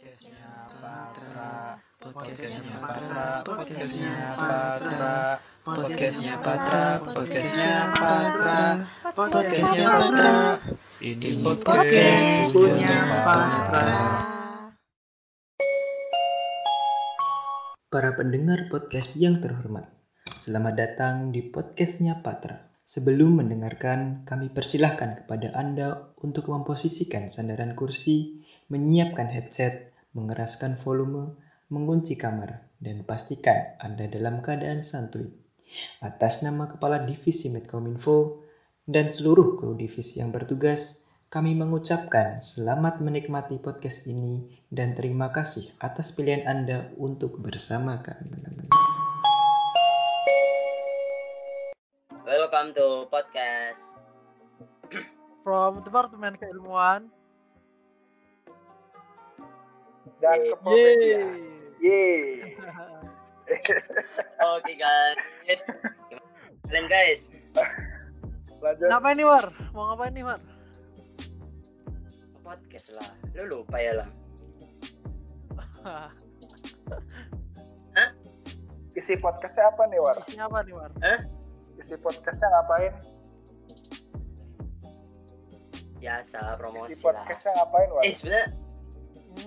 Podcastnya Patra, podcastnya Patra, podcastnya Patra, podcastnya Patra, podcastnya Patra, podcastnya Patra. Ini podcast punya Patra. Para pendengar podcast yang terhormat, selamat datang di podcastnya Patra. Sebelum mendengarkan, kami persilahkan kepada Anda untuk memposisikan sandaran kursi, menyiapkan headset, mengeraskan volume, mengunci kamar, dan pastikan Anda dalam keadaan santuy. Atas nama Kepala Divisi Medcominfo dan seluruh kru divisi yang bertugas, kami mengucapkan selamat menikmati podcast ini dan terima kasih atas pilihan Anda untuk bersama kami. Welcome to podcast. from Departemen Keilmuan. Dan Yeay. keprofesian. Yeay. Oke guys. Kalian guys, Lanjut. Ngapain nih War? Mau ngapain nih War? podcast lah. Lu lupa ya lah. Isi podcastnya apa nih, War? Isinya apa nih War? Isi podcastnya ngapain? Biasa Isi promosi lah. podcastnya ngapain, War? Eh sebenarnya Hmm,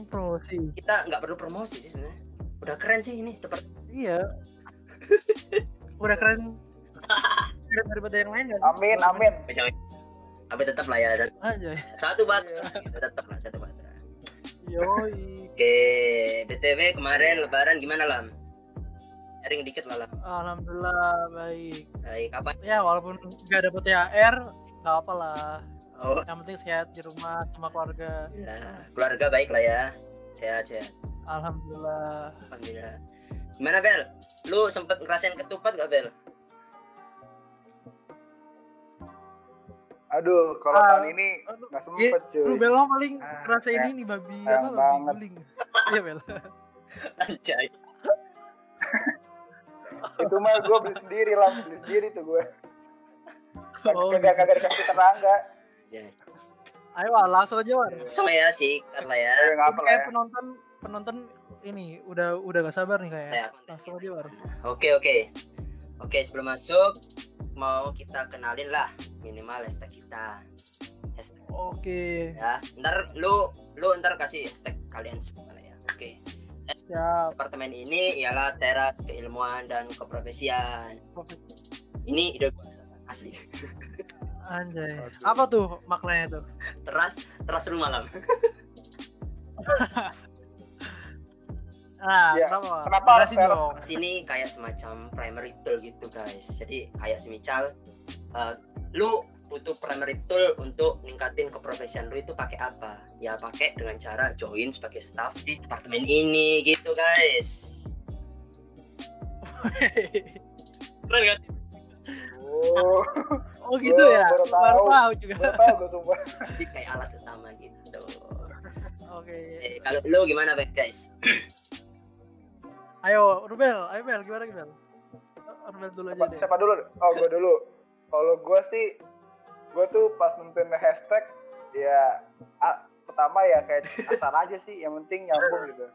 promosi. kita nggak perlu promosi sih sebenarnya. Udah keren sih ini. Dapet Iya. Udah keren. keren daripada yang lain kan? Amin, amin. Tapi tetap lah ya. Satu batra. Tetap lah satu batra. Yoi. Oke, btw kemarin Lebaran gimana lam? Sharing dikit lah lam. Alhamdulillah baik. Baik, kapan? Ya walaupun nggak dapet THR, nggak apa lah. Oh, Yang penting sehat di rumah sama keluarga. nah, keluarga baik lah ya. Sehat sehat. Alhamdulillah. Alhamdulillah. Gimana Bel? Lu sempet ngerasain ketupat gak Bel? Aduh, kalau Ah, tahun ini aduh. nggak Iya, sempet, cuy. Lu Bel paling Ah, ngerasa sayang- ini nih babi apa babi banget. guling. Iya Bel. Anjay. Itu mah gue beli sendiri lah, beli sendiri tuh gue. Oh, Kagak kagak dikasih tetangga. Ya. Ayo War, langsung aja War. Langsung ya sih, lah ya. Lah kayak ya. penonton penonton ini udah udah gak sabar nih kayak Ya. langsung aja war Oke oke. Oke sebelum masuk mau kita kenalin lah minimal hashtag kita. Hashtag oke ya. Ntar lu lu ntar kasih hashtag kalian semua lah ya. Oke. siap Departemen ini ialah teras keilmuan dan keprofesian. Ini ide gue asli. anjay. Oke. apa tuh maknanya tuh? Teras teras rumah malam. nah Ya, kenapa? kenapa Jelasin Fer? dong. Sini kayak semacam primary tool gitu guys. Jadi kayak semisal uh, lu butuh primary tool untuk ningkatin keprofesian lu itu pakai apa? Ya pakai dengan cara join sebagai staff di departemen ini gitu guys. Keren gak sih Oh, oh gitu ya baru baru tahu. juga baru tahu gue sumpah. jadi kayak alat utama gitu oke eh, kalau lu gimana guys ayo Rubel ayo Bel gimana Bel Rubel dulu aja deh Siapa dulu? Oh, gue dulu. Kalau gue sih, gue tuh pas nentuin hashtag, ya ah, pertama ya kayak asal aja sih, yang penting nyambung gitu.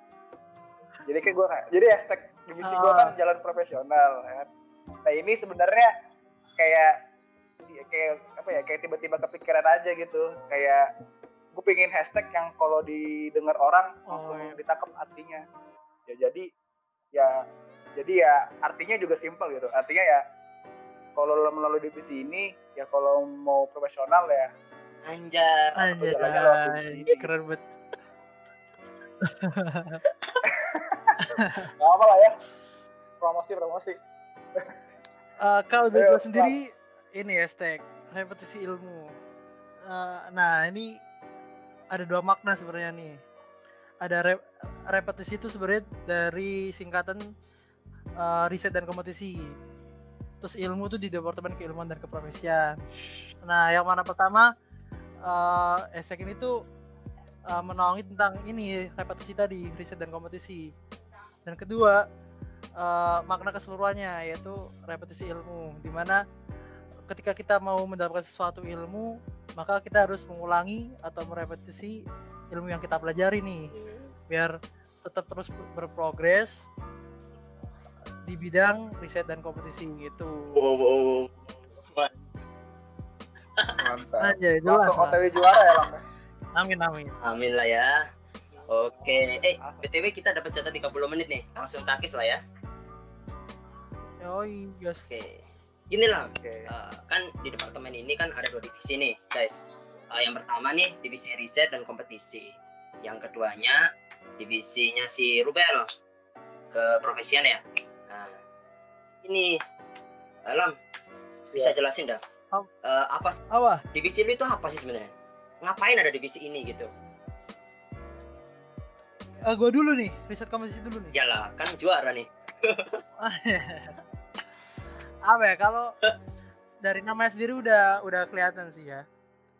Jadi kayak gue kayak, jadi hashtag divisi gue kan Ah. jalan profesional, ya kan. Nah ini sebenarnya kayak ya kayak apa ya kayak tiba-tiba kepikiran aja gitu. Kayak gue pingin hashtag yang kalau didengar orang Oh, langsung iya. ditangkap artinya. Ya jadi ya jadi ya artinya juga simpel gitu. Artinya ya kalau lo melalui divisi ini ya kalau mau profesional ya anjay. anjay divisi ini. keren banget. Nggak apa lah ya. Promosi promosi Eh, kalau dari gue sendiri ini hashtag repetisi ilmu. Eh, nah ini ada dua makna sebenarnya nih. Ada re- repetisi itu sebenarnya dari singkatan eh, riset dan kompetisi. Terus ilmu itu di departemen keilmuan dan keprofesian. Nah yang mana pertama eh hashtag ini tuh eh, menaungi tentang ini repetisi tadi riset dan kompetisi. Dan kedua eh, makna keseluruhannya yaitu repetisi ilmu di mana ketika kita mau mendapatkan sesuatu ilmu maka kita harus mengulangi atau merepetisi ilmu yang kita pelajari nih biar tetap terus ber- berprogres di bidang riset dan kompetisi gitu. Wow, wow, wow. Mantap. Aja jelas. Langsung. OTW juara ya, Lam. Amin amin. Amin lah ya. Oke, eh BTW kita dapat jatah 30 menit nih. Langsung takis lah ya. Yoi, guys. Oke. Gini lah, Oke. eh, kan di departemen ini kan ada dua divisi nih, guys. Eh, yang pertama nih divisi riset dan kompetisi. Yang keduanya divisinya si Rubel ke profesian ya. Nah, ini Alam bisa jelasin dah. Apa? Eh, apa sih- Apa? divisi lu itu apa sih sebenarnya? Ngapain ada divisi ini gitu? Eh, gua dulu nih, riset kompetisi dulu nih. Yalah, kan juara nih. apa ya kalau dari namanya sendiri udah udah kelihatan sih ya.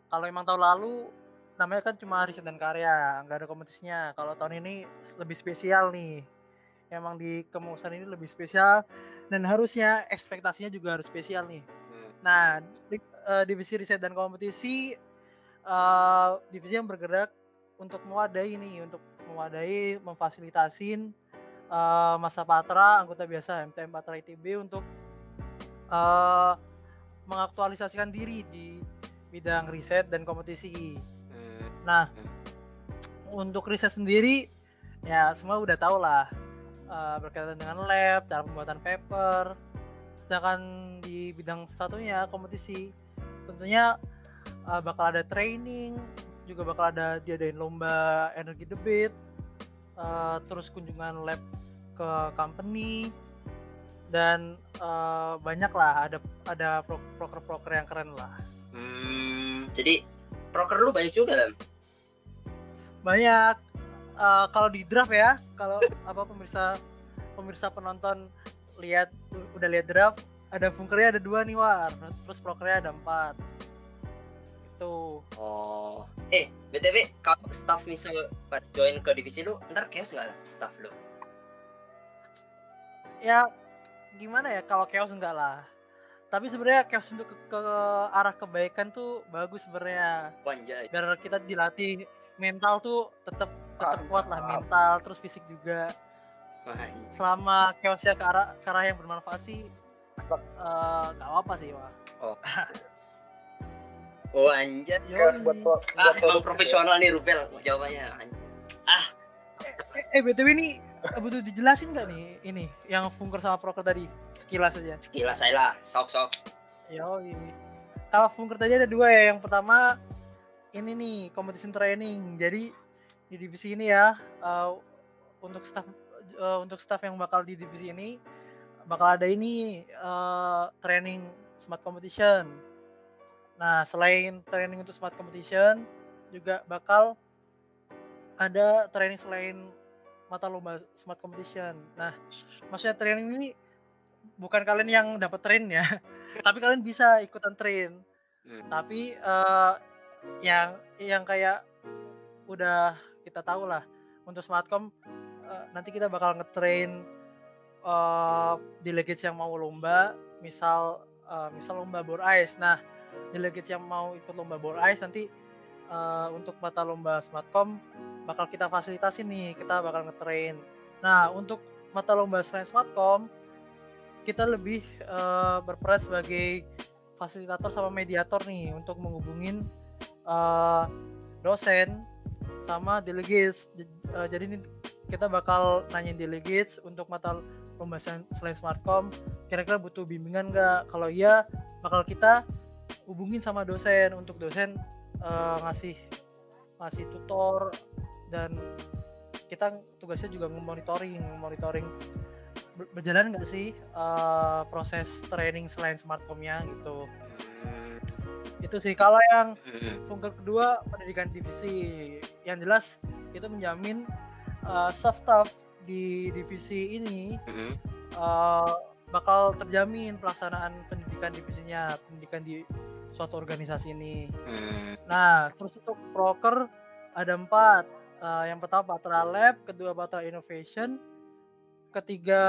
Kalau emang tahun lalu namanya kan cuma riset dan karya nggak ada kompetisinya. Kalau tahun ini lebih spesial nih. Emang di kemusan ini lebih spesial dan harusnya ekspektasinya juga harus spesial nih. Hmm. nah di- eh, divisi riset dan kompetisi eh, divisi yang bergerak untuk mewadahi nih untuk mewadahi memfasilitasin eh, masa patra anggota biasa MTM Patra ITB untuk eh, mengaktualisasikan diri di bidang riset dan kompetisi. Hmm. Nah, untuk riset sendiri ya semua udah tau lah eh, berkaitan dengan lab, dalam pembuatan paper. Sedangkan di bidang satunya kompetisi tentunya eh, bakal ada training, juga bakal ada diadain lomba energi debate, eh, terus kunjungan lab ke company dan eh, banyak lah ada ada pro- proker-proker yang keren lah. Hmm, jadi proker lu banyak juga lah. banyak eh, kalau di draft ya kalau apa pemirsa pemirsa penonton lihat udah lihat draft ada funkernya ada dua nih war terus prokernya ada empat itu Oh, eh btw kalau staff misal join ke divisi lu, ntar chaos nggak lah staff lu? ya gimana ya kalau chaos enggak lah tapi sebenarnya chaos untuk ke, ke arah kebaikan tuh bagus sebenarnya Wanjay. biar kita dilatih mental tuh tetap tetap kuat lah mental terus fisik juga selama chaosnya ke arah ke arah yang bermanfaat sih eh, nggak apa-apa sih Wak. Wanjay. Chaos buat pro- Ah, buat emang profesional nih Rubel jawabannya. Eh, eh BTW ini eh, butuh dijelasin nggak nih ini yang Funker sama Proker tadi sekilas saja. Sekilas saya lah, sok sok. Yo, kalau Funker tadi ada dua ya. Yang pertama ini nih competition training. Jadi di divisi ini ya eh, untuk staff eh, untuk staff yang bakal di divisi ini bakal ada ini eh, training smart competition. Nah, selain training untuk smart competition juga bakal ada training selain mata lomba smart competition. Nah, maksudnya training ini bukan kalian yang dapat train ya, tapi kalian bisa ikutan train. Hmm. Tapi eh, yang yang kayak udah kita tahu lah untuk smartcom eh, nanti kita bakal ngetrain eh delegates yang mau lomba, misal eh, misal lomba bore ice. Nah, delegates yang mau ikut lomba bore ice nanti eh, untuk mata lomba smartcom bakal kita fasilitasi nih, kita bakal ngetrain. Nah, untuk mata lomba selain smartcom kita lebih eh, berperan sebagai fasilitator sama mediator nih untuk menghubungin eh, dosen sama delegates. Eh, jadi ini kita bakal nanyain delegates untuk mata lomba selain smartcom kira-kira butuh bimbingan nggak? Kalau iya bakal kita hubungin sama dosen untuk dosen eh, ngasih ngasih tutor dan kita tugasnya juga nge-monitoring monitoring ber- berjalan nggak sih eh, proses training selain smartcomnya gitu Hmm. itu sih kalau yang Hmm. fungsi kedua pendidikan divisi yang jelas itu menjamin eh, staff-staff di divisi ini eh, bakal terjamin pelaksanaan pendidikan divisinya pendidikan di suatu organisasi ini. Nah, terus untuk proker ada empat. Eh, yang pertama Patra Lab, kedua Patra Innovation, ketiga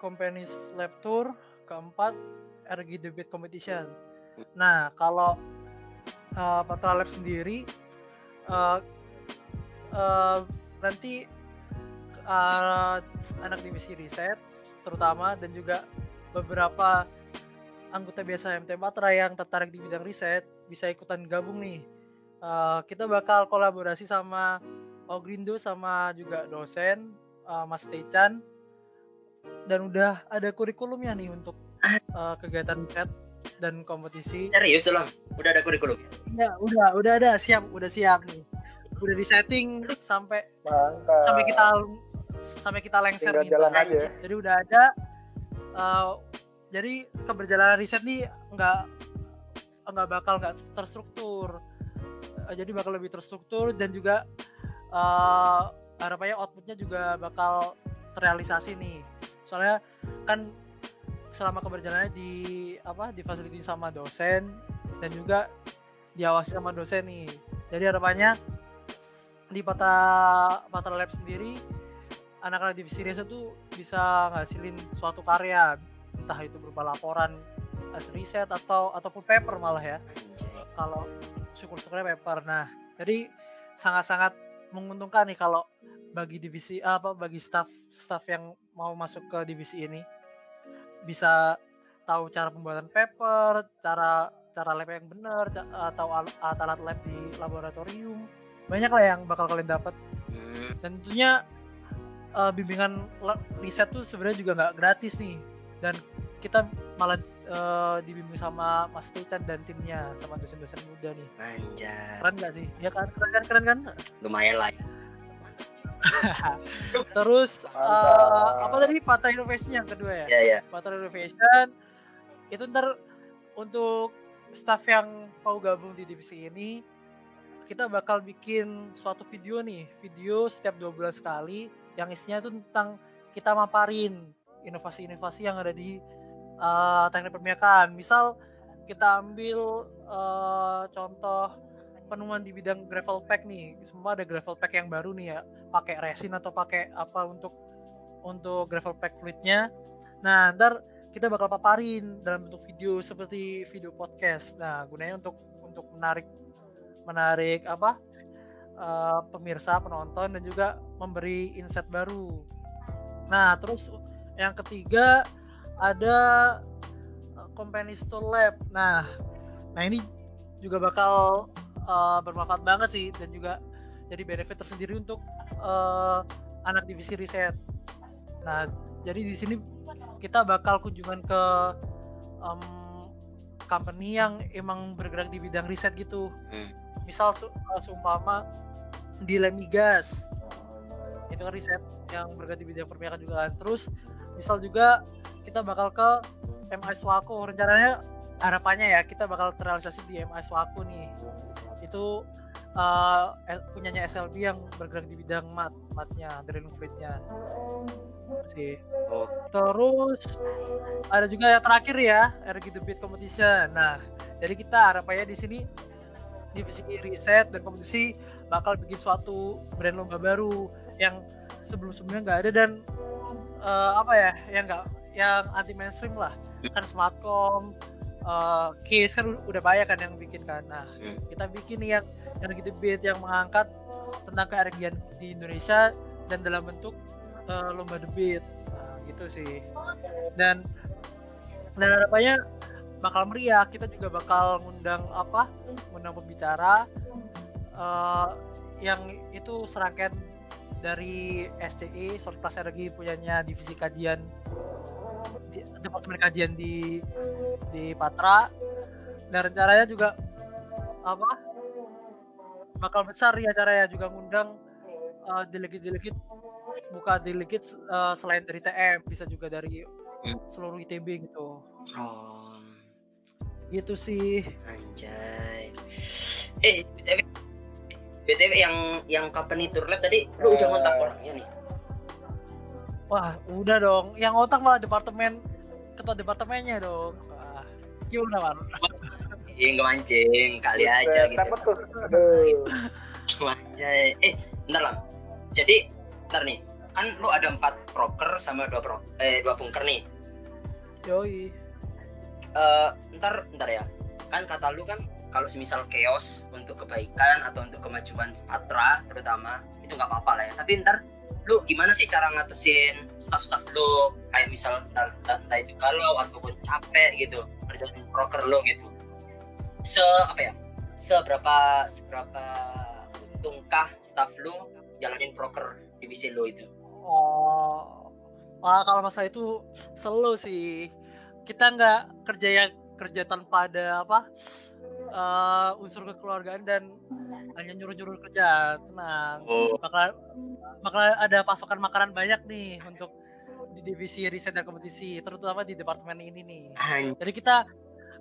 Companies Lab Tour, keempat RG Debate Competition. Nah, kalau eh, Patra Lab sendiri eh, eh, nanti uh, anak divisi riset terutama dan juga beberapa anggota biasa MT Patra yang tertarik di bidang riset bisa ikutan gabung nih. Uh, kita bakal kolaborasi sama Ogrindo sama juga dosen uh, Mas Techan dan udah ada kurikulumnya nih untuk uh, kegiatan riset dan kompetisi. Serius loh, udah ada kurikulum? Iya, udah, udah ada, siap, udah siap nih. Udah di setting sampai Mantap. sampai kita sampai kita lengser Tinggal nih. jalan aja. Jadi udah ada uh, jadi keberjalanan riset nih nggak nggak bakal nggak terstruktur jadi bakal lebih terstruktur dan juga uh, harapannya outputnya juga bakal terrealisasi nih. Soalnya kan selama keberjalanannya di apa difasilitasi sama dosen dan juga diawasi sama dosen nih. Jadi harapannya di Pata Pata Lab sendiri anak-anak divisi riset tuh bisa ngasilin suatu karya. Entah itu berupa laporan hasil riset atau ataupun paper malah ya. Kalau syukur-syukurnya paper nah jadi sangat-sangat menguntungkan nih kalau bagi divisi apa bagi staff staff yang mau masuk ke divisi ini bisa tahu cara pembuatan paper cara cara lab yang benar atau alat-alat lab di laboratorium. Banyak lah yang bakal kalian dapat. Hmm. dan tentunya uh, bimbingan riset tuh sebenarnya juga nggak gratis nih. Dan kita malah uh, dibimbing sama Mas Titan dan timnya sama dosen-dosen muda nih Anjay. keren gak sih ya kan keren kan keren kan Lumayan lah. ya. terus uh, apa tadi Patra Innovation yang kedua ya Iya, iya. Patra Innovation itu ntar untuk staff yang mau gabung di divisi ini kita bakal bikin suatu video nih video setiap dua bulan sekali yang isinya itu tentang kita maparin inovasi-inovasi yang ada di uh, teknik permiakan misal kita ambil uh, contoh penemuan di bidang gravel pack nih. Semua ada gravel pack yang baru nih ya. Pakai resin atau pakai apa untuk untuk gravel pack fluidnya. Nah ntar kita bakal paparin dalam bentuk video seperti video podcast. Nah gunanya untuk untuk menarik menarik apa uh, pemirsa penonton dan juga memberi insight baru. Nah terus yang ketiga ada company store lab nah nah ini juga bakal uh, bermanfaat banget sih dan juga jadi benefit tersendiri untuk uh, anak divisi riset. Nah, jadi di sini kita bakal kunjungan ke um, company yang emang bergerak di bidang riset gitu. Hmm. Misal uh, seumpama di Lemigas itu kan riset yang bergerak di bidang permiakan juga kan. Terus misal juga kita bakal ke MI Swako rencananya harapannya ya kita bakal terrealisasi di MI Swako nih. Itu uh, punyanya SLB yang bergerak di bidang mat matnya drilling fluidnya sih. Oh. terus ada juga yang terakhir ya RG The Beat Competition. Nah jadi kita harapannya di sini divisi riset dan kompetisi bakal bikin suatu brand lomba baru yang sebelum sebelumnya nggak ada dan uh, apa ya yang nggak yang anti mainstream lah kan smartcom uh, case kan udah banyak kan yang bikin kan. Nah Hmm. kita bikin nih yang yang gitu beat yang mengangkat tentang keenergian di Indonesia dan dalam bentuk uh, lomba debit nah, gitu sih. Dan dan harapannya bakal meriah. Kita juga bakal ngundang apa ngundang pembicara uh, yang itu serangkaian dari SCE Source Plus Energy punyanya divisi kajian di, departemen kajian di di Patra dan rencananya juga apa bakal besar ya acaranya juga ngundang uh, delegate-delegate buka delegate uh, selain dari TM bisa juga dari Hmm. seluruh ITB gitu Oh. gitu sih Anjay. Eh, BTW, yang yang company tour lab tadi lu udah ngontak orangnya nih. wah udah dong yang otak malah departemen ketua departemennya dong wah, gimana Wan? Iya, nggak mancing, kali aja Buset, gitu. Siapa tuh? Aduh. Anjay. Eh, bentar lah. Jadi, bentar nih. Kan lu ada empat proker sama dua pro, eh dua bunker nih. yoi Eh, ntar, ntar ya. Kan kata lu kan kalau semisal chaos untuk kebaikan atau untuk kemajuan Patra terutama itu nggak apa-apa lah ya. Tapi ntar lu gimana sih cara ngatesin staff-staff lu? Kayak misal ntar, entah itu galau ataupun capek gitu kerjaan proker lo gitu. Se apa ya seberapa seberapa untungkah staff lu jalanin proker divisi lo itu? Oh, wah kalau masalah itu selalu sih. Kita nggak kerja yang kerja tanpa ada apa eh, unsur kekeluargaan dan hanya nyuruh-nyuruh kerja. Tenang, oh bakal bakal ada pasokan makanan banyak nih untuk di divisi riset dan kompetisi, terutama di departemen ini nih. Jadi kita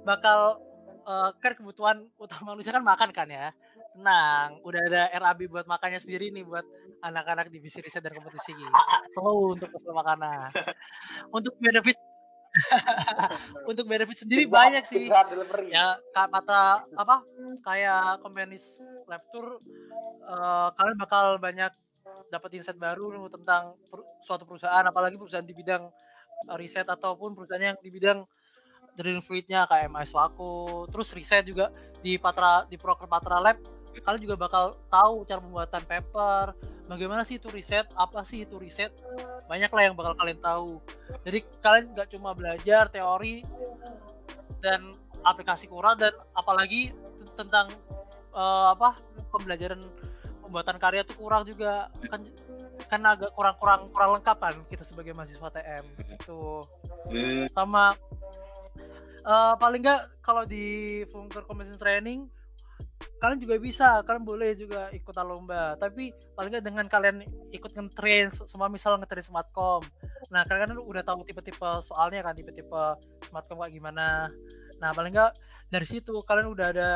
bakal eh, kan kebutuhan utama manusia kan makan kan ya. Tenang, udah ada RAB buat makannya sendiri nih buat anak-anak divisi riset dan kompetisi. Selalu untuk masalah makanan. Untuk benefit untuk benefit sendiri Pizza- banyak sih. Pizza Hut delivery. Ya ka- kata apa kayak Communis Lab Tour eh, kalian bakal banyak dapat insight baru tentang per- suatu perusahaan apalagi perusahaan di bidang eh, riset ataupun perusahaan yang di bidang drilling fluidnya kayak MS Wako terus riset juga di Patra di proker Patra Lab kalian juga bakal tahu cara pembuatan paper bagaimana sih itu riset? Apa sih itu riset? Banyak lah yang bakal kalian tahu. Jadi kalian nggak cuma belajar teori dan aplikasi kurang dan apalagi tentang eh, apa pembelajaran pembuatan karya tuh kurang juga. Kan kan agak kurang kurang kurang lengkap kan kita sebagai mahasiswa TM itu hmm, sama eh, paling nggak kalau di Funker Competition Training kalian juga bisa kalian boleh juga ikutan lomba. Tapi paling nggak dengan kalian ikut ngetrain se- semua misal ngetrain smartcom. Nah kalian kan udah tahu tipe-tipe soalnya kan tipe-tipe smartcom kayak gimana. Nah paling nggak dari situ kalian udah ada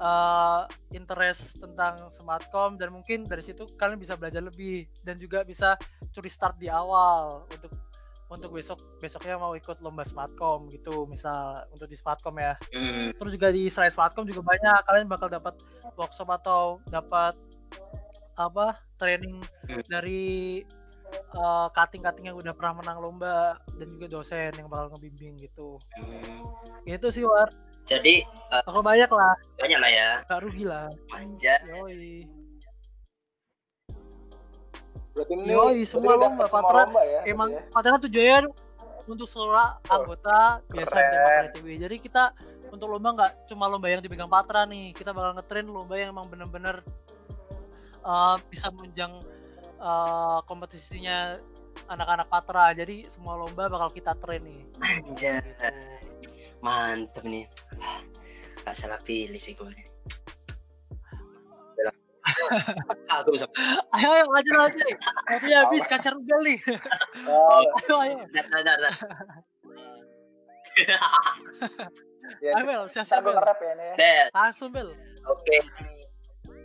eh, interest tentang smartcom dan mungkin dari situ kalian bisa belajar lebih dan juga bisa curi start di awal untuk untuk besok besoknya mau ikut lomba smartcom gitu misal untuk di smartcom ya. Hmm, terus juga di selain smartcom juga banyak kalian bakal dapat workshop atau dapat apa training Hmm. dari eh, cutting-cutting yang udah pernah menang lomba dan juga dosen yang bakal ngebimbing gitu. Hmm. itu sih war. Jadi eh, bakal banyak lah. banyak lah ya. Gak rugi lah. Manja yoi Berarti ini Yoi, berarti semua lomba, Patra lomba ya. emang berarti ya? padahal tujuan untuk seluruh anggota biasa keren. MT Patra ITB. Jadi kita untuk lomba nggak cuma lomba yang dipegang Patra nih, kita bakal ngetrain lomba yang emang bener-bener uh, bisa menunjang uh, kompetisinya anak-anak Patra. Jadi semua lomba bakal kita train nih. Gitu. mantep nih gak salah pilih sih gue aku bisa Ayo ayo lanjut lanjut. Waktunya habis kasih rugel nih. Oh, ayo ayo. Dar, dar. ya, Ayo Bel, ntar siap-siap Bel. ya ya. Bel, Langsung Bel. oke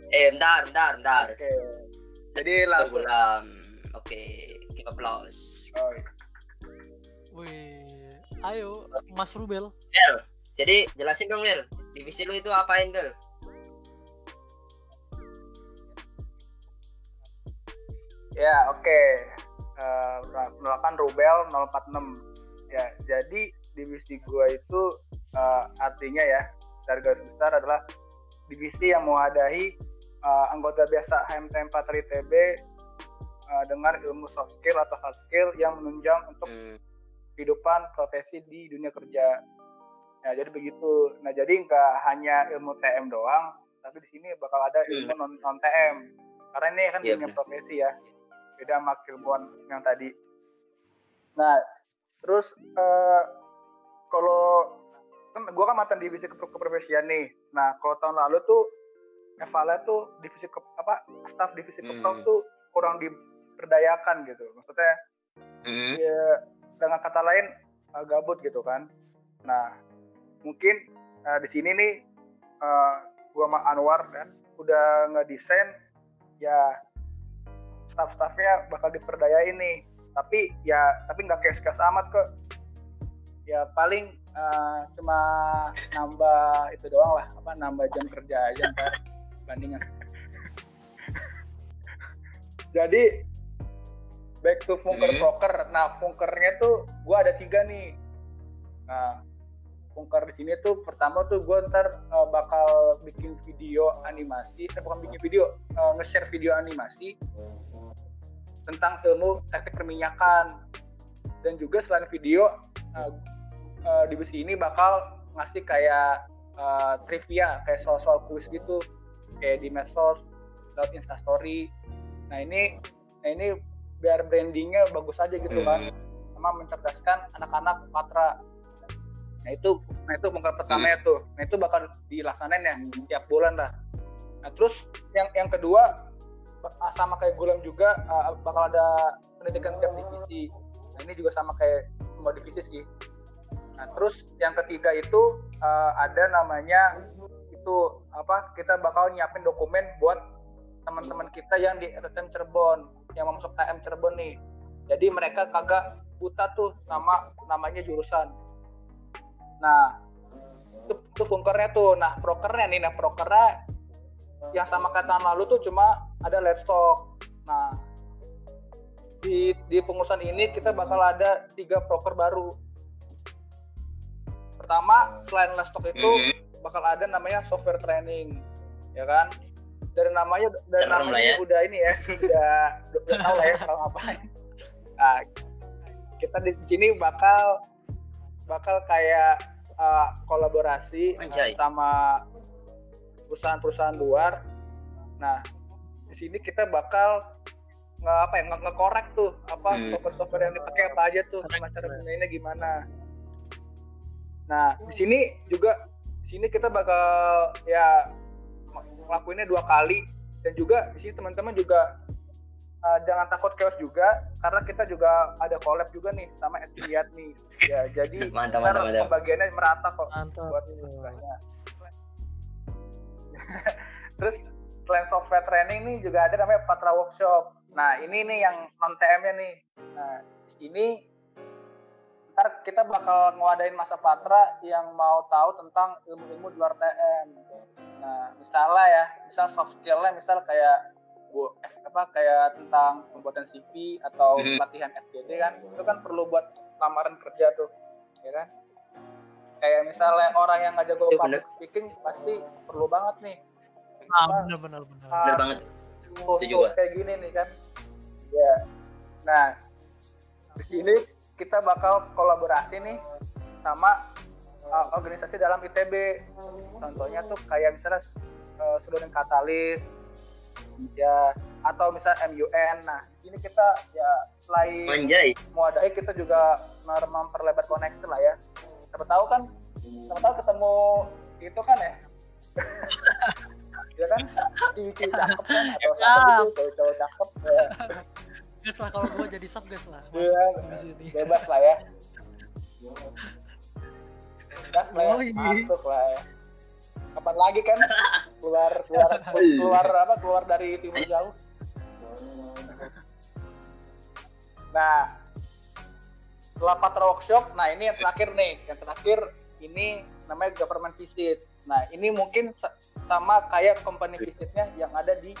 eh bentar bentar bentar Oke. Jadi langsung. Gulam oke give applause Oh, Wih. Ayo Mas Rubel. Bel jadi jelasin dong Bel divisi lu itu apain Bel Ya, oke. Eh, Penolakan Rubel 046. Ya, jadi divisi gua itu eh, artinya ya, garis besar adalah divisi yang mewadahi eh, anggota biasa HMT 4 ITB eh, dengan ilmu soft skill atau hard skill yang menunjang untuk hmm. kehidupan profesi di dunia kerja. Nah, jadi begitu. Nah, jadi nggak hanya ilmu TM doang, tapi di sini bakal ada ilmu non, non TM. Karena ini kan Iya, dunia profesi ya. Beda sama ilmuwan yang tadi. Nah, terus eh, kalau kan gua kan mantan divisi ke keprofesian nih. Nah, kalau tahun lalu tuh Evala tuh divisi ke, apa staff divisi Hmm. keprof tuh kurang diberdayakan gitu. Maksudnya Hmm. ya dengan kata lain uh, gabut gitu kan nah mungkin uh, di sini nih uh, gua sama Anwar kan udah ngedesain ya staff-staffnya bakal diperdayain nih tapi ya tapi nggak kayak gas amat kok ya paling uh, cuma nambah itu doang lah apa nambah jam kerja aja ntar bandingan jadi back to Funker Hmm. Proker. Nah, Funkernya tuh gua ada tiga nih. Nah, Pungkar di sini tuh pertama tuh gue ntar uh, bakal bikin video animasi, eh bukan bikin video, uh, nge-share video animasi tentang ilmu teknik perminyakan dan juga selain video uh, uh, di besi ini bakal ngasih kayak uh, trivia kayak soal-soal kuis gitu. Kayak di medsos lewat instastory. Nah ini nah ini biar brandingnya bagus aja gitu kan sama mencerdaskan anak-anak patra. Nah itu nah itu bongkar pertamanya tuh. Nah itu bakal dilaksanain ya tiap bulan lah. Nah terus yang yang kedua sama kayak gulam juga uh, bakal ada pendidikan tiap divisi. Nah ini juga sama kayak semua divisi sih. Nah terus yang ketiga itu uh, ada namanya itu apa kita bakal nyiapin dokumen buat teman-teman kita yang di RTM Cirebon yang mau masuk TM Cirebon nih. Jadi mereka kagak buta tuh nama namanya jurusan. Nah itu, itu funkernya tuh. Nah prokernya nih nah prokernya yang sama kayak tahun lalu tuh cuma ada livestock nah di di pengurusan ini kita bakal ada tiga proker baru. Pertama selain livestock itu bakal ada namanya software training ya kan? Dari namanya dari Serem namanya ya. udah ini ya udah udah tahu lah ya kalau ngapain. Nah, kita di sini bakal bakal kayak uh, kolaborasi uh, sama perusahaan-perusahaan luar. Nah di sini kita bakal nge apa ya nge- ngekorek tuh apa Hmm. software-software yang dipakai apa aja tuh sama cara gunainnya gimana nah di sini juga di sini kita bakal ya ngelakuinnya dua kali dan juga di sini teman-teman juga uh, jangan takut chaos juga karena kita juga ada collab juga nih sama SPIAT nih ya jadi Mantap, ntar mantap, mantap. pembagiannya merata kok Mantap. buat tugasnya terus selain software training nih juga ada namanya Patra Workshop. Nah ini nih yang non TM nya nih. Nah ini ntar kita bakal ngadain masa Patra yang mau tahu tentang ilmu-ilmu di luar TM nah misalnya ya misal soft skill-nya misal kayak bu F- apa kayak tentang pembuatan CV atau Mhm. pelatihan FGD kan itu kan perlu buat lamaran kerja tuh ya kan? Kayak misalnya orang yang nggak jago Iya, public speaking pasti perlu banget nih Ah, bener bener. ah, Bener banget. Setuju gua. kayak gini nih kan. Ya nah di sini kita bakal kolaborasi nih sama uh, organisasi dalam ITB contohnya tuh kayak misalnya uh, student katalis ya atau misalnya MUN nah di sini kita ya selain mewadahi kita juga memperlebar koneksi lah ya. Siapa tahu kan siapa tahu ketemu itu kan ya ya kan? Ciwi-ciwi cakep kan? Atau siapa gitu cowok-cowok cakep ya, Gas lah kalau gua jadi lah. Iya. Masuk di sini. bebas lah ya. Gas lah ya. Yoi. masuk lah ya. Kapan lagi kan? Keluar keluar keluar apa? Keluar dari timur jauh. Nah. Setelah Patra workshop nah ini yang terakhir nih. Yang terakhir ini namanya government visit nah ini mungkin sa- sama kayak company visitnya yang ada di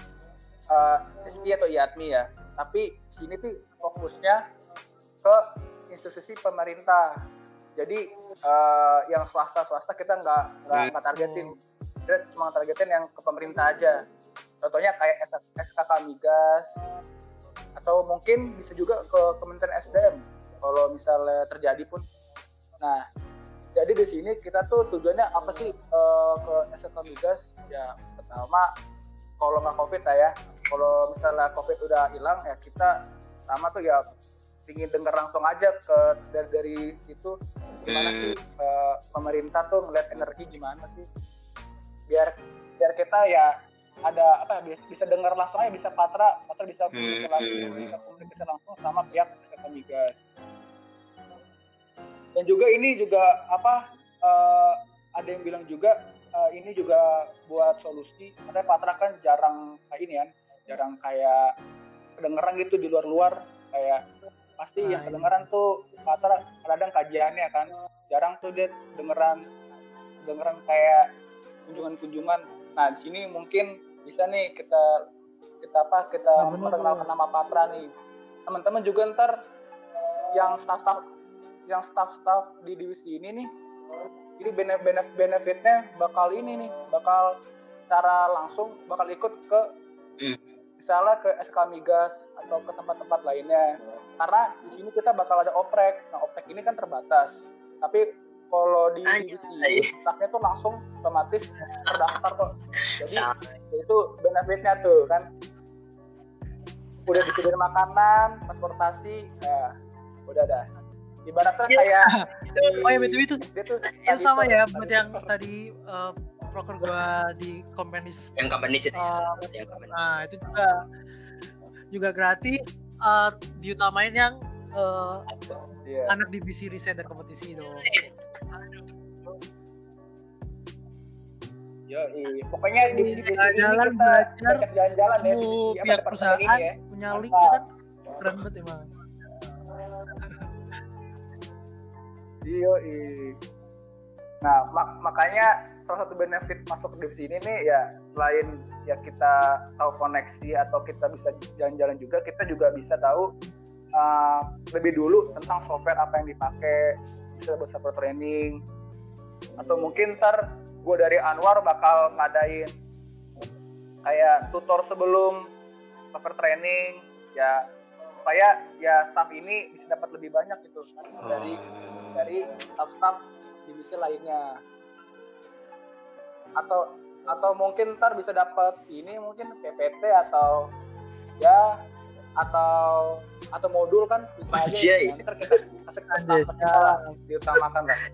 uh, SPI atau IATMI ya. Tapi sini tuh fokusnya ke institusi pemerintah. Jadi eh, yang swasta swasta kita nggak nggak nggak targetin. Kita cuma targetin yang ke pemerintah aja. Contohnya kayak SKK migas atau mungkin bisa juga ke Kementerian SDM kalau misalnya terjadi pun. Nah jadi di sini kita tuh tujuannya apa sih eh, ke SKK migas ya pertama kalau nggak covid lah ya. Kalau misalnya covid udah hilang ya kita sama tuh ya ingin dengar langsung aja ke dari dari itu gimana Hmm. sih eh, pemerintah tuh ngeliat energi gimana sih? Biar biar kita ya ada apa ya, bisa, bisa dengar langsung aja bisa patra patra bisa komunikasi langsung Hmm. bisa komunikasi langsung sama pihak SKK migas dan juga ini juga apa eh, ada yang bilang juga eh, ini juga buat solusi. Karena Patra kan jarang kayak ini kan jarang kayak kedengeran gitu di luar-luar. Kayak pasti Nah, yang iya. kedengeran tuh Patra kadang kajiannya kan. Jarang tuh dia dengeran dengeran kayak kunjungan-kunjungan. Nah di sini mungkin bisa nih kita kita apa kita Nah, memperkenalkan nama Patra nih. Teman-teman juga ntar yang staff-staff yang staff-staff di divisi ini nih Jadi benef- benef- benefitnya bakal ini nih, bakal secara langsung bakal ikut ke Hmm. misalnya ke SK Migas atau ke tempat-tempat lainnya. Karena di sini kita bakal ada oprek. Nah, oprek ini kan terbatas. Tapi kalau di divisi staffnya tuh langsung otomatis terdaftar kok. Jadi itu benefitnya tuh kan udah disediain makanan transportasi ya udah dah ibaratnya Iya. kayak Oh ya betul itu dia tuh yang sama ya buat yang tadi. uh, proker gua di companies yang company sih uh, yang company. nah itu juga juga gratis uh, diutamain yang uh, iya. anak divisi riset dan kompetisi itu Yo, pokoknya di divisi ini Jalan-jalan, kita belajar, jalan-jalan ya di ketemu divisi apa, pihak perusahaan ini ya. punya link kan keren banget emang Iya, iya. Nah, mak- makanya salah satu benefit masuk ke divisi ini nih ya selain ya kita tahu koneksi atau kita bisa jalan-jalan juga, kita juga bisa tahu uh, lebih dulu tentang software apa yang dipakai, bisa buat software training, atau mungkin ntar gue dari Anwar bakal ngadain kayak tutor sebelum software training, ya supaya ya staff ini bisa dapat lebih banyak gitu dari dari staff-staff divisi lainnya. Atau atau mungkin ntar bisa dapat ini mungkin PPT atau ya atau atau modul kan bisa aja ya, ntar kita kasih diutamakan lah.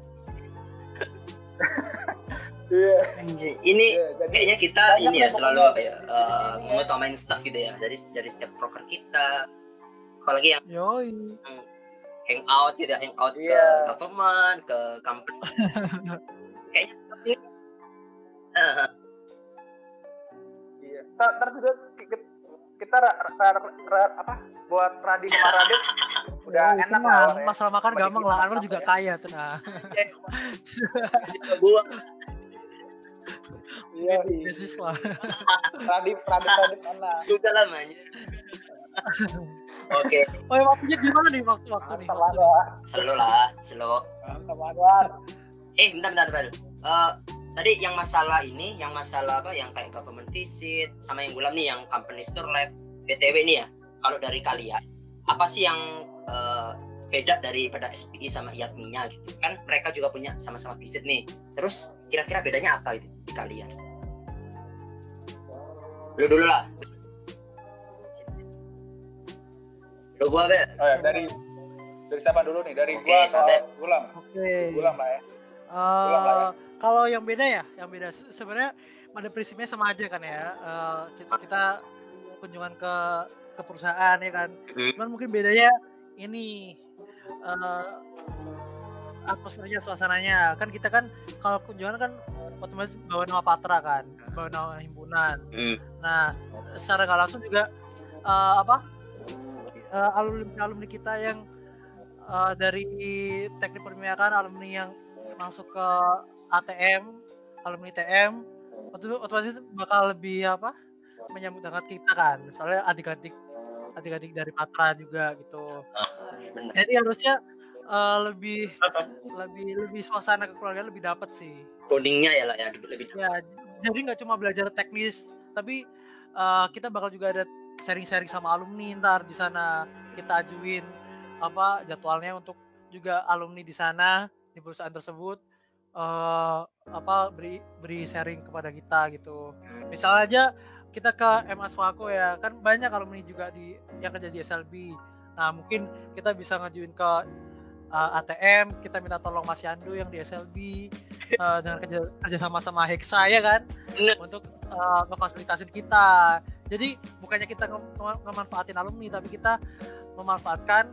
Iya. Anjing, ini jadi kayaknya kita ini ya selalu apa ya uh, mengutamain staff gitu ya dari dari setiap broker kita. Apalagi yang yoi hangout gitu ya, hangout Iya. ke government ke company kayaknya ini Eh, iya. Ntar, ntar juga kita, ra, ra, ra- apa buat Radin sama Radit udah Yoi, enak lah ya. masalah makan Bagi gampang lah Anwar juga ya. kaya tenang gua iya. Iya beasiswa. Radit Radit Radit enak juga namanya oke. Oh ya waktunya gimana nih mantap waktu nih? Anwar selalu lah Anwar. Eh bentar bentar bentar. Eh, tadi yang masalah ini yang masalah apa? Yang kayak government visit sama yang gulam nih yang company store lab btw nih ya. Kalau dari kalian apa sih yang eh, beda daripada SPI sama IATMI-nya gitu? Kan mereka juga punya sama-sama visit nih. Terus kira-kira bedanya apa itu di kalian? Lu dulu lah lu gua be oh ya dari dari siapa dulu nih dari Oke, gua sampai. Gulam oke Gulam lah ya Eh, lah ya. kalau yang beda ya, yang beda Se- sebenarnya pada prinsipnya sama aja kan ya. Eh, kita, kita kunjungan ke ke perusahaan ya kan. Hmm. Cuman mungkin bedanya ini eh atmosfernya, suasananya. Kan kita kan kalau kunjungan kan otomatis bawa nama patra kan, bawa nama himpunan. Hmm. Nah, secara nggak langsung juga eh, apa alumni alumni kita yang eh, dari teknik permiakan alumni yang masuk ke ATM alumni TM otom- otomatis bakal lebih apa menyambut hangat kita kan. Soalnya adik-adik adik-adik dari Patra juga gitu. Jadi harusnya eh, lebih lebih lebih suasana kekeluargaan lebih dapat sih. Codingnya ya lah ya lebih ya jadi nggak cuma belajar teknis tapi eh, kita bakal juga ada sharing-sharing sama alumni ntar di sana kita ajuin apa jadwalnya untuk juga alumni di sana di perusahaan tersebut eh apa beri beri sharing kepada kita gitu. Misalnya aja kita ke MS Wako ya kan banyak alumni juga di yang kerja di SLB nah mungkin kita bisa ngajuin ke uh, ATM kita minta tolong Mas Yandu yang di SLB uh, dengan kerja kerja sama sama Hexa ya kan? Bener. untuk uh, ngefasilitasin kita jadi bukannya kita nge- nge- ngemanfaatin alumni tapi kita memanfaatkan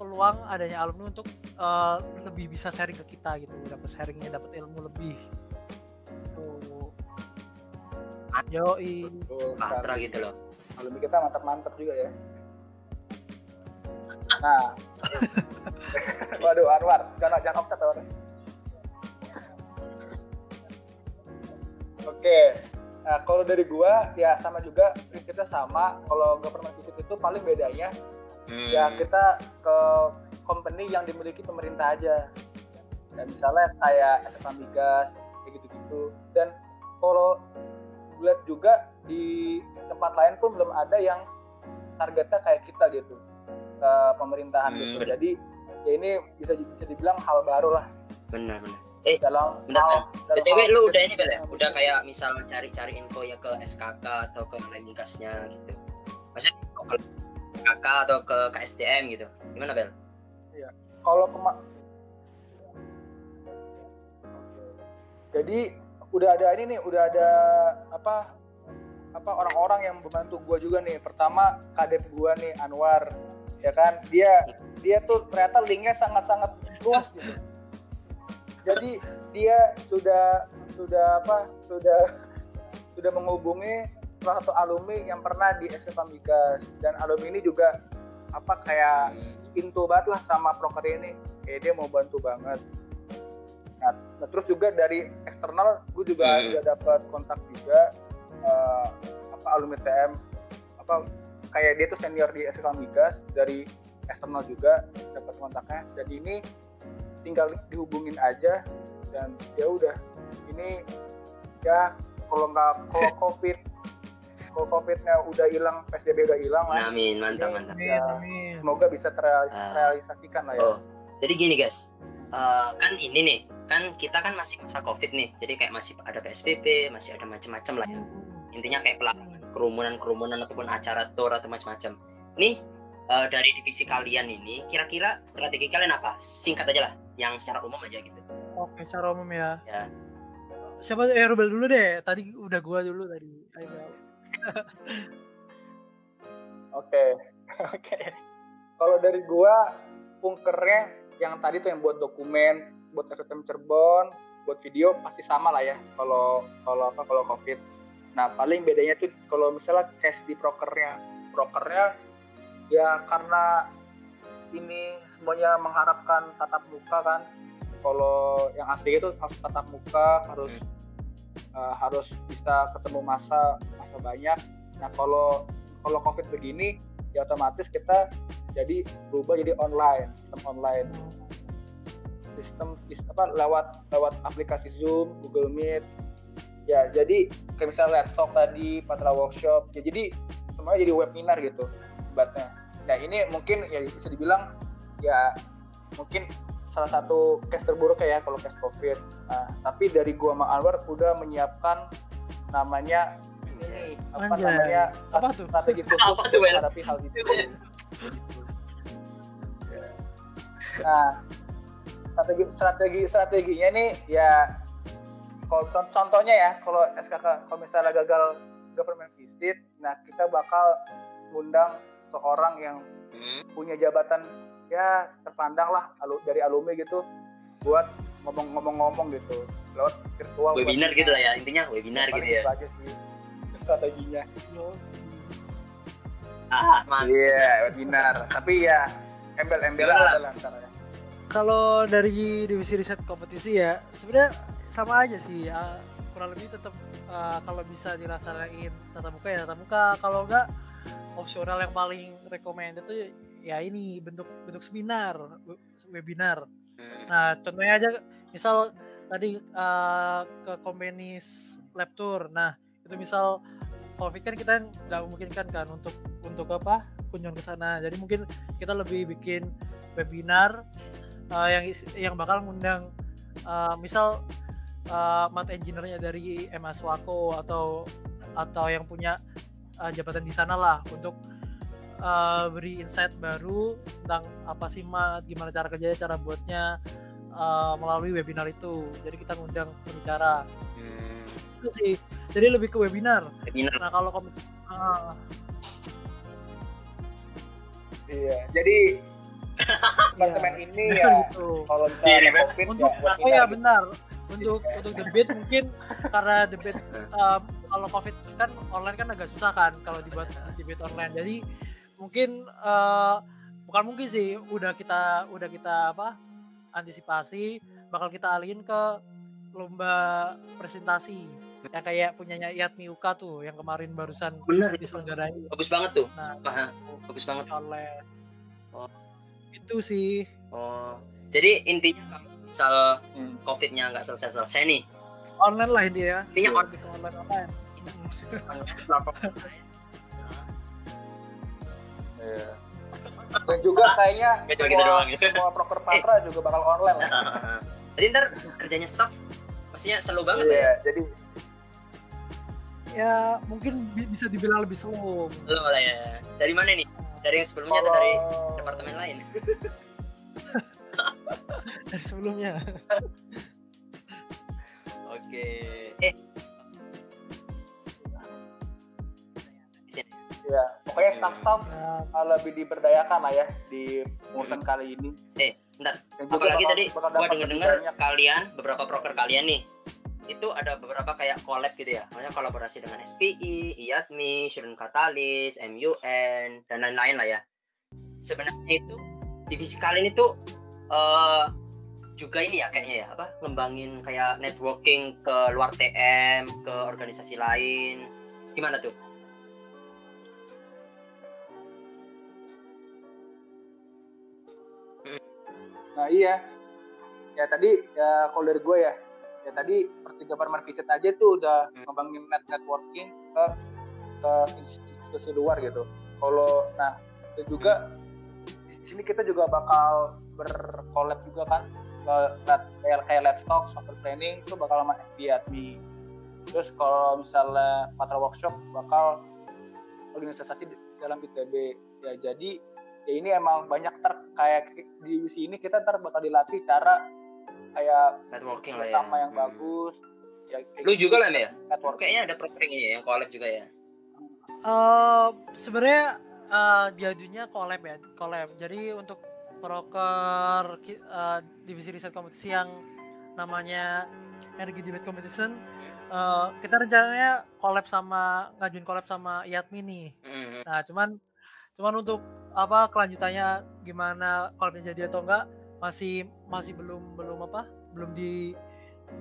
peluang adanya alumni untuk uh, lebih bisa sharing ke kita gitu. Dapat sharingnya dapat ilmu lebih. Tuh Yoi. Patra gitu loh. Alumni kita mantap-mantap juga ya. Nah. Waduh Anwar. Jangan jangan offset Anwar. Oke nah kalau dari gua ya sama juga prinsipnya sama. Kalau government visit itu paling bedanya Hmm. ya kita ke company yang dimiliki pemerintah aja. Ya, misalnya kayak SMA Migas kayak gitu-gitu. Dan kalau lihat juga di tempat lain pun belum ada yang targetnya kayak kita gitu ke pemerintahan Hmm, gitu. bener. jadi ya ini bisa bisa dibilang hal baru lah. Benar benar eh dalam Bentar, hal dalam btw lu udah ini Bel ya? udah kayak misal cari-cari info ya ke SKK atau ke Lemikasnya gitu. Maksudnya ke SKK atau ke KSDM gitu. Gimana Bel? Kalau kema jadi udah ada ini nih udah ada apa apa orang-orang yang membantu gua juga nih. Pertama kadep gua nih Anwar. Ya kan? Dia dia tuh ternyata linknya sangat-sangat luas gitu jadi dia sudah sudah apa sudah sudah menghubungi salah satu alumni yang pernah di SK Migas dan alumni ini juga apa kayak into banget lah sama proker ini. Kayak dia mau bantu banget. Nah, nah, terus juga dari eksternal gue juga Hmm. udah dapat kontak juga eh, apa alumni TM apa kayak dia tuh senior di SK Migas dari eksternal juga dapat kontaknya. Dan ini tinggal dihubungin aja dan ya udah ini ya kalau nggak kalau covid kalau covidnya udah hilang psbb udah hilang lah amin mantap mantap Amin, Ya. amin. semoga bisa Ah. terrealisasikan lah ya Oh, jadi gini guys, Eh, kan ini nih, kan kita kan masih masa covid nih, jadi kayak masih ada psbb, masih ada macam-macam lah ya. Intinya kayak pelarangan kerumunan-kerumunan ataupun acara tour atau macam-macam. Nih eh, dari divisi kalian ini, kira-kira strategi kalian apa? Singkat aja lah, yang secara umum aja gitu. Oke, secara umum ya. Ya. Siapa eh Rubel dulu deh. Tadi udah gua dulu tadi. Oke, oke. Kalau dari gua, punkernya yang tadi tuh yang buat dokumen, buat STM Cirebon, buat video pasti sama lah ya. Kalau kalau apa kalau COVID. Nah paling bedanya tuh kalau misalnya case di prokernya, prokernya ya karena ini semuanya mengharapkan tatap muka kan. Kalau yang asli itu harus tatap muka, harus eh, harus bisa ketemu masa masa banyak. Nah kalau kalau covid begini ya otomatis kita jadi berubah jadi online sistem online sistem sis- apa lewat lewat aplikasi Zoom Google Meet ya jadi kayak misalnya Let's Talk tadi Patra Workshop ya jadi semuanya jadi webinar gitu ibaratnya nah ini mungkin ya bisa dibilang ya mungkin salah satu case terburuk ya kalau case covid nah, tapi dari gua sama Anwar udah menyiapkan namanya ini apa Anjay. namanya Apa tuh? strategi khusus Apa tuh, menghadapi hal itu nah strategi strategi strateginya nih ya kalau con- contohnya ya kalau SKK kalau misalnya gagal government visit nah kita bakal ngundang seorang yang Hmm. punya jabatan ya terpandang lah alu- dari alumni gitu buat ngomong-ngomong-ngomong gitu lewat virtual Webinar gitu lah ya, intinya webinar Paling gitu ya. aja sih strateginya Ah, mantap. iya webinar tapi ya embel-embel lah? ya Kalau dari divisi riset kompetisi ya sebenarnya sama aja sih. ya. kurang lebih tetap eh, kalau bisa dirasain tatap muka ya tatap muka. Kalau enggak opsional yang paling recommended itu ya ini bentuk bentuk seminar, we- webinar. Hmm. Nah, contohnya aja misal tadi eh, ke kompenis lab tour. Nah, itu misal Covid kan kita nggak memungkinkan kan untuk untuk apa kunjungan ke sana. Jadi mungkin kita lebih bikin webinar eh, yang yang bakal ngundang eh, misal eh, mat engineer-nya dari MS Wako atau atau yang punya eh, jabatan di sana lah untuk eh, beri insight baru tentang apa sih mat, gimana cara kerjanya, cara buatnya eh, melalui webinar itu. Jadi kita ngundang pembicara. Hmm. Itu sih. Jadi lebih ke webinar. Webinar. Nah kalau kom- ah, iya jadi teman-teman ini benar ya gitu. kalau misalnya ada revamp. covid Untuk ya oh ya gitu. benar. Untuk untuk debate mungkin karena debate um, kalau covid kan online kan agak susah kan kalau dibuat debate online. Jadi mungkin eh, bukan mungkin sih udah kita udah kita apa antisipasi bakal kita alihin ke lomba presentasi yang kayak punyanya Iat Miuka tuh yang kemarin barusan Benar itu. diselenggarain Bagus banget tuh. nah Paham. Bagus banget. online Oh. itu sih Oh. Jadi intinya kalau misal Hmm. COVID-nya nggak selesai-selesai nih, Online lah ini ya. intinya on- Lebih ke online online. Iya. Dan juga kayaknya cuma kita semua, doang gitu. semua proker patra juga bakal online lah. Jadi ntar kerjanya staff, pastinya seru banget ya. Iya, jadi Ya mungkin bi- bisa dibilang lebih slow. Lo lah ya. Dari mana nih? Dari yang sebelumnya atau dari kalau departemen lain? dari sebelumnya. Oke. Eh, ya pokoknya staff-staff Ya, uh, lebih diberdayakan lah ya di pengurusan kali ini. eh, bentar. Dan Apalagi bakal- tadi bakal gua banyak. kalian, beberapa proker kalian nih, itu ada beberapa kayak collab gitu ya. Maksudnya kolaborasi dengan SPI, IATMI, Student Catalyst, MUN, dan lain-lain lah ya. Sebenarnya itu divisi kalian itu eh juga ini ya kayaknya ya apa ngembangin kayak networking ke luar TM ke organisasi lain. Gimana tuh? Nah iya, ya tadi ya kalau dari gue ya, ya tadi government visit aja tuh udah Hmm. ngembangin net networking ke ke institusi luar gitu. Kalau nah itu juga di sini kita juga bakal berkolab juga kan kayak kayak Let's Talk software training itu bakal sama SPIATMI. Terus kalau misalnya Patra Workshop bakal organisasi di dalam ITB ya jadi ya ini emang banyak ter kayak di divisi ini kita ntar bakal dilatih cara kayak networking lah ya bersama yang Hmm. bagus ya kayak lu gitu. juga lah ya networking kayaknya ada ini ya yang collab juga ya Eh, sebenarnya eh, diajunya collab ya, collab. Jadi untuk proker eh, divisi riset kompetisi yang namanya Energy Debate Competition, eh, kita rencananya collab sama ngajuin collab sama IATMI nih. Hmm. Nah, cuman cuman untuk apa kelanjutannya gimana collabnya jadi atau enggak masih masih belum belum apa belum di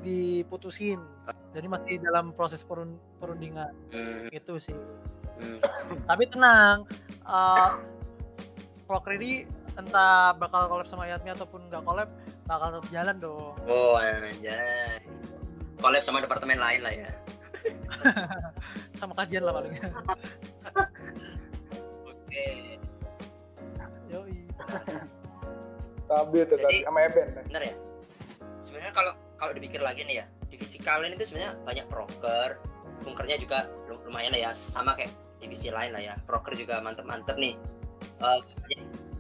diputusin. Jadi masih dalam proses perun- perundingan Hmm. itu sih. Hmm. Tapi tenang, uh, Proker ini entah bakal collab sama Yatmi ataupun nggak collab, bakal tetap jalan dong. oh anjay collab sama departemen lain lah ya Sama kajian lah paling. oke Yoi. Tabi tuh Jadi- tadi sama Eben kan. bener ya sebenarnya kalau kalau dipikir lagi nih ya divisi kalian itu sebenarnya banyak proker bunkernya juga lu- lumayan lah ya sama kayak divisi lain lah ya proker juga mantep-mantep nih Eh, jadi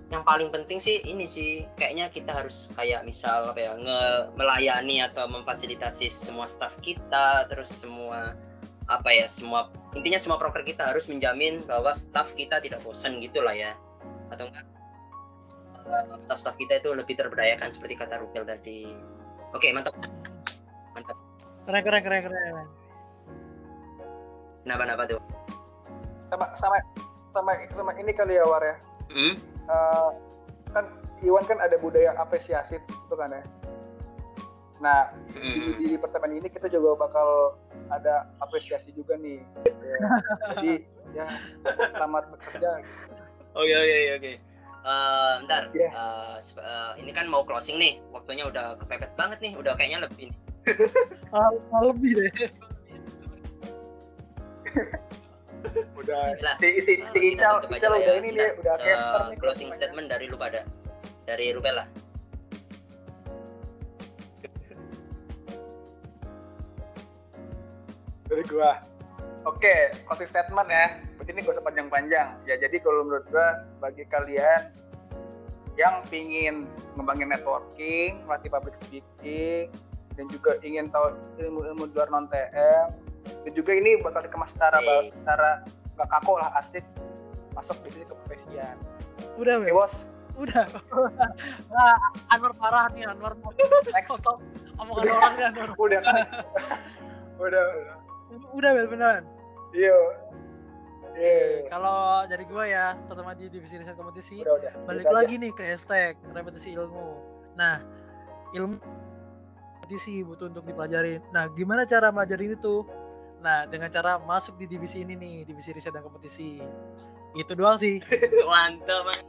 yang paling penting sih ini sih kayaknya kita harus kayak misal apa ya nge melayani atau memfasilitasi semua staff kita terus semua apa ya semua intinya semua proker kita harus menjamin bahwa staff kita tidak bosan gitu lah ya atau enggak eh, staff-staff kita itu lebih terberdayakan seperti kata Rupel tadi. Oke, mantap. Mantap. Keren keren keren keren. Kenapa-napa tuh? Sama sama sama sama ini kali ya War ya. Hmm? Eh, kan Iwan kan ada budaya apresiasi itu kan ya. Nah, di, di departemen ini kita juga bakal ada apresiasi juga nih. Ya. Jadi ya selamat bekerja. Oke, oke, oke, oke. Eh, bentar. Iya. Eh, sep- eh, ini kan mau closing nih. Waktunya udah kepepet banget nih. Udah kayaknya lebih. Ah, ah, lebih deh. Udah Lah, si si, eh, si Ical, Ical udah ya. ini Kita, dia udah eh, caster nih. closing statement dari lu pada. Dari Rupel lah. dari gua. Oke, closing statement ya. Berarti ini gak usah panjang-panjang. Ya jadi kalau menurut gua bagi kalian yang pingin ngembangin networking, melatih public speaking, dan juga ingin tahu ilmu-ilmu di luar non TM, dan juga ini bakal dikemas secara Oke. secara nggak kaku lah asik masuk di sini keprofesian. Udah, Oke Beb. bos, Udah. Nah, Anwar parah nih, Anwar mau next. foto omongan orang nih, Anwar. udah kan? udah, udah. Udah, Bel, beneran. Iya. Iya. Kalau dari gua ya, terutama di divisi riset kompetisi, Udah, udah. balik aja. lagi nih ke hashtag repetisi ilmu. Nah, ilmu kompetisi butuh untuk dipelajari. Nah, gimana cara mempelajari itu? Nah, dengan cara masuk di divisi ini nih, divisi riset dan kompetisi. Itu doang sih. Mantap. Mas.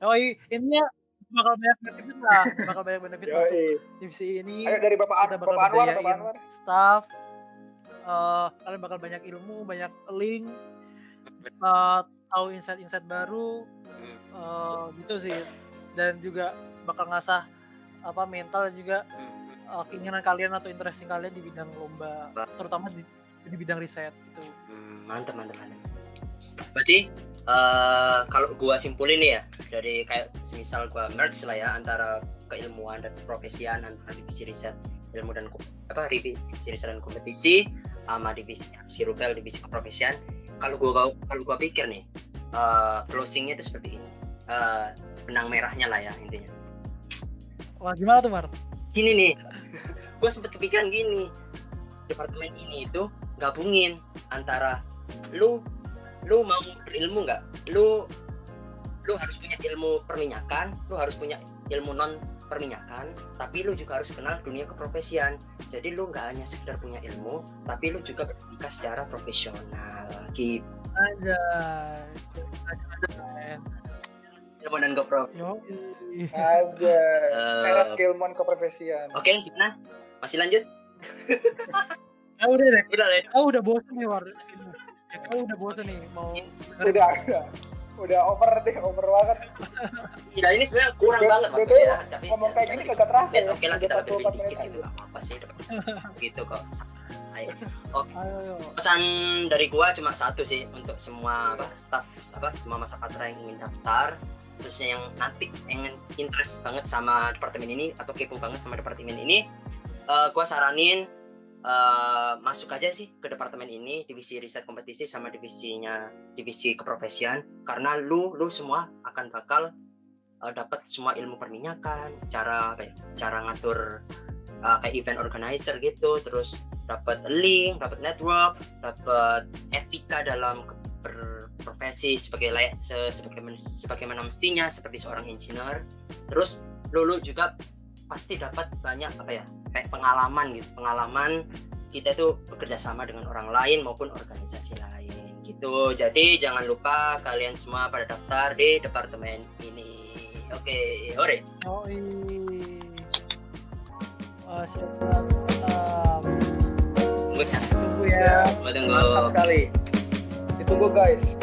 Oh, i- intinya bakal banyak benefit lah bakal banyak benefit masuk divisi ini Ayo dari Bapak, kita bakal Bapak Anwar, Bapak Anwar. staff eh kalian bakal banyak ilmu banyak link eh, tahu insight-insight baru eh, gitu sih dan juga bakal ngasah apa mental dan juga eh, keinginan kalian atau interesting kalian di bidang lomba Ba- terutama di, di bidang riset gitu. Hmm, mantap mantap mantap berarti eh, kalau gua simpulin nih ya dari kayak semisal gua merge lah ya antara keilmuan dan profesian antara divisi riset ilmu dan apa divisi riset dan kompetisi sama divisi si Rubel divisi keprofesian. Kalau gua kalau gua pikir nih eh, closingnya itu seperti ini. Eh, benang merahnya lah ya intinya. Wah gimana tuh Mar? gini nih gue sempet kepikiran gini. Departemen ini itu gabungin antara lu lu mau berilmu nggak? Lu lu harus punya ilmu perminyakan lu harus punya ilmu non perminyakan tapi lu juga harus kenal dunia keprofesian. Jadi lu nggak hanya sekedar punya ilmu tapi lu juga beretika secara profesional gitu. Aja ilmu dan keprof Aja. Eh, Era skillmon keprofesian. oke gimana? Masih lanjut ah udah deh. Udah deh. Ah udah bosan nih War. Ya, kau udah bosan nih mau dengerin Udah, udah. Udah over deh, over banget. tidak ini sebenarnya kurang banget betul, waktunya tapi Ngomong kayak gini kagak terasa Ya, ya. oke lah kita lebih 44 dikit gitu nggak apa sih gitu kok. Ayo. ayo ayo. Pesan dari gua cuma satu sih untuk semua apa staff apa semua masa patra yang ingin daftar. Khususnya yang nanti yang interest banget sama departemen ini atau kepo banget sama departemen ini. Eh, gua saranin eh, masuk aja sih ke departemen ini divisi riset kompetisi sama divisinya divisi keprofesian. Karena lu lu semua akan bakal eh, dapat semua ilmu perminyakan cara apa ya cara ngatur eh, kayak event organizer gitu terus dapat link dapat network dapat etika dalam berprofesi sebagai layak se, sebagaimana sebagaimana mestinya seperti seorang engineer. Terus lu juga pasti dapat banyak apa ya kayak pengalaman gitu pengalaman kita itu bekerja sama dengan orang lain maupun organisasi lain gitu jadi jangan lupa kalian semua pada daftar di departemen ini oke ore. Wah, siap, mantap. tunggu ya Tunggu ya. tunggu Mantap sekali. Ditunggu guys.